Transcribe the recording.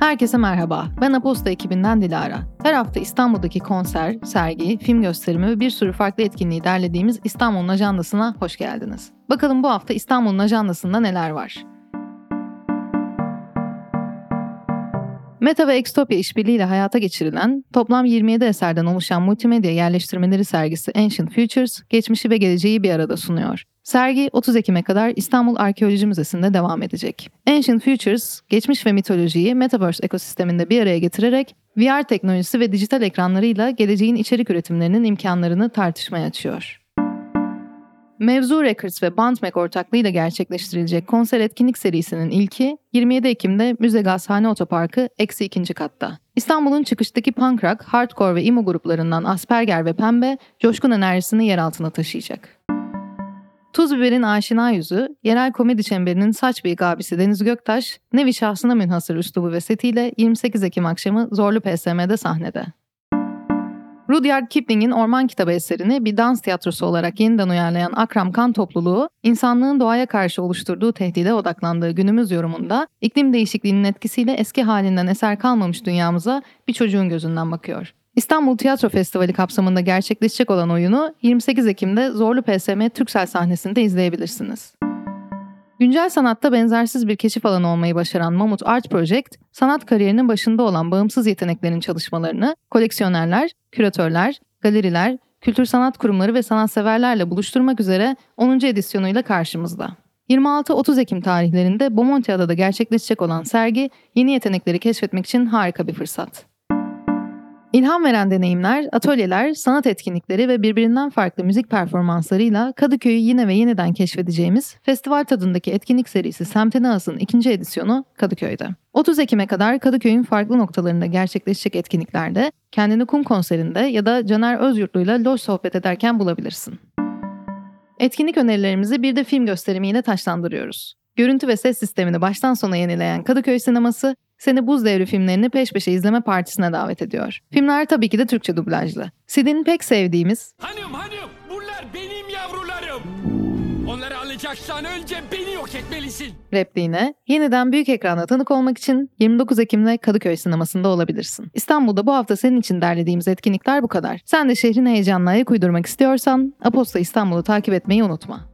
Herkese merhaba. Ben Aposta ekibinden Dilara. Her hafta İstanbul'daki konser, sergi, film gösterimi ve bir sürü farklı etkinliği derlediğimiz İstanbul'un ajandasına hoş geldiniz. Bakalım bu hafta İstanbul'un ajandasında neler var? Meta ve Extopia işbirliğiyle hayata geçirilen, toplam 27 eserden oluşan multimedya yerleştirmeleri sergisi Ancient Futures, geçmişi ve geleceği bir arada sunuyor. Sergi 30 Ekim'e kadar İstanbul Arkeoloji Müzesi'nde devam edecek. Ancient Futures, geçmiş ve mitolojiyi Metaverse ekosisteminde bir araya getirerek VR teknolojisi ve dijital ekranlarıyla geleceğin içerik üretimlerinin imkanlarını tartışmaya açıyor. Mevzu Records ve Bandmek ortaklığıyla gerçekleştirilecek konser etkinlik serisinin ilki 27 Ekim'de Müze Gazhane Otoparkı eksi ikinci katta. İstanbul'un çıkıştaki punk rock, hardcore ve emo gruplarından Asperger ve Pembe coşkun enerjisini yer altına taşıyacak. Tuz Biber'in aşina yüzü, yerel komedi çemberinin saç bıyık abisi Deniz Göktaş, nevi şahsına münhasır üslubu ve setiyle 28 Ekim akşamı Zorlu PSM'de sahnede. Rudyard Kipling'in Orman Kitabı eserini bir dans tiyatrosu olarak yeniden uyarlayan Akram Kan topluluğu, insanlığın doğaya karşı oluşturduğu tehdide odaklandığı günümüz yorumunda, iklim değişikliğinin etkisiyle eski halinden eser kalmamış dünyamıza bir çocuğun gözünden bakıyor. İstanbul Tiyatro Festivali kapsamında gerçekleşecek olan oyunu 28 Ekim'de Zorlu PSM Türksel sahnesinde izleyebilirsiniz. Güncel sanatta benzersiz bir keşif alanı olmayı başaran Mamut Art Project, sanat kariyerinin başında olan bağımsız yeteneklerin çalışmalarını koleksiyonerler, küratörler, galeriler, kültür sanat kurumları ve sanatseverlerle buluşturmak üzere 10. edisyonuyla karşımızda. 26-30 Ekim tarihlerinde Bomontiada'da gerçekleşecek olan sergi, yeni yetenekleri keşfetmek için harika bir fırsat. İlham veren deneyimler, atölyeler, sanat etkinlikleri ve birbirinden farklı müzik performanslarıyla Kadıköy'ü yine ve yeniden keşfedeceğimiz festival tadındaki etkinlik serisi Semtene As'ın ikinci edisyonu Kadıköy'de. 30 Ekim'e kadar Kadıköy'ün farklı noktalarında gerçekleşecek etkinliklerde kendini kum konserinde ya da Caner Özyurtlu'yla loş sohbet ederken bulabilirsin. Etkinlik önerilerimizi bir de film gösterimiyle taşlandırıyoruz. Görüntü ve ses sistemini baştan sona yenileyen Kadıköy Sineması, seni Buz Devri filmlerini peş peşe izleme partisine davet ediyor. Filmler tabii ki de Türkçe dublajlı. Sid'in pek sevdiğimiz Hanım hanım bunlar benim yavrularım. Onları alacaksan önce beni yok etmelisin. repliğine yeniden büyük ekranda tanık olmak için 29 Ekim'de Kadıköy Sineması'nda olabilirsin. İstanbul'da bu hafta senin için derlediğimiz etkinlikler bu kadar. Sen de şehrin heyecanına ayak uydurmak istiyorsan Aposta İstanbul'u takip etmeyi unutma.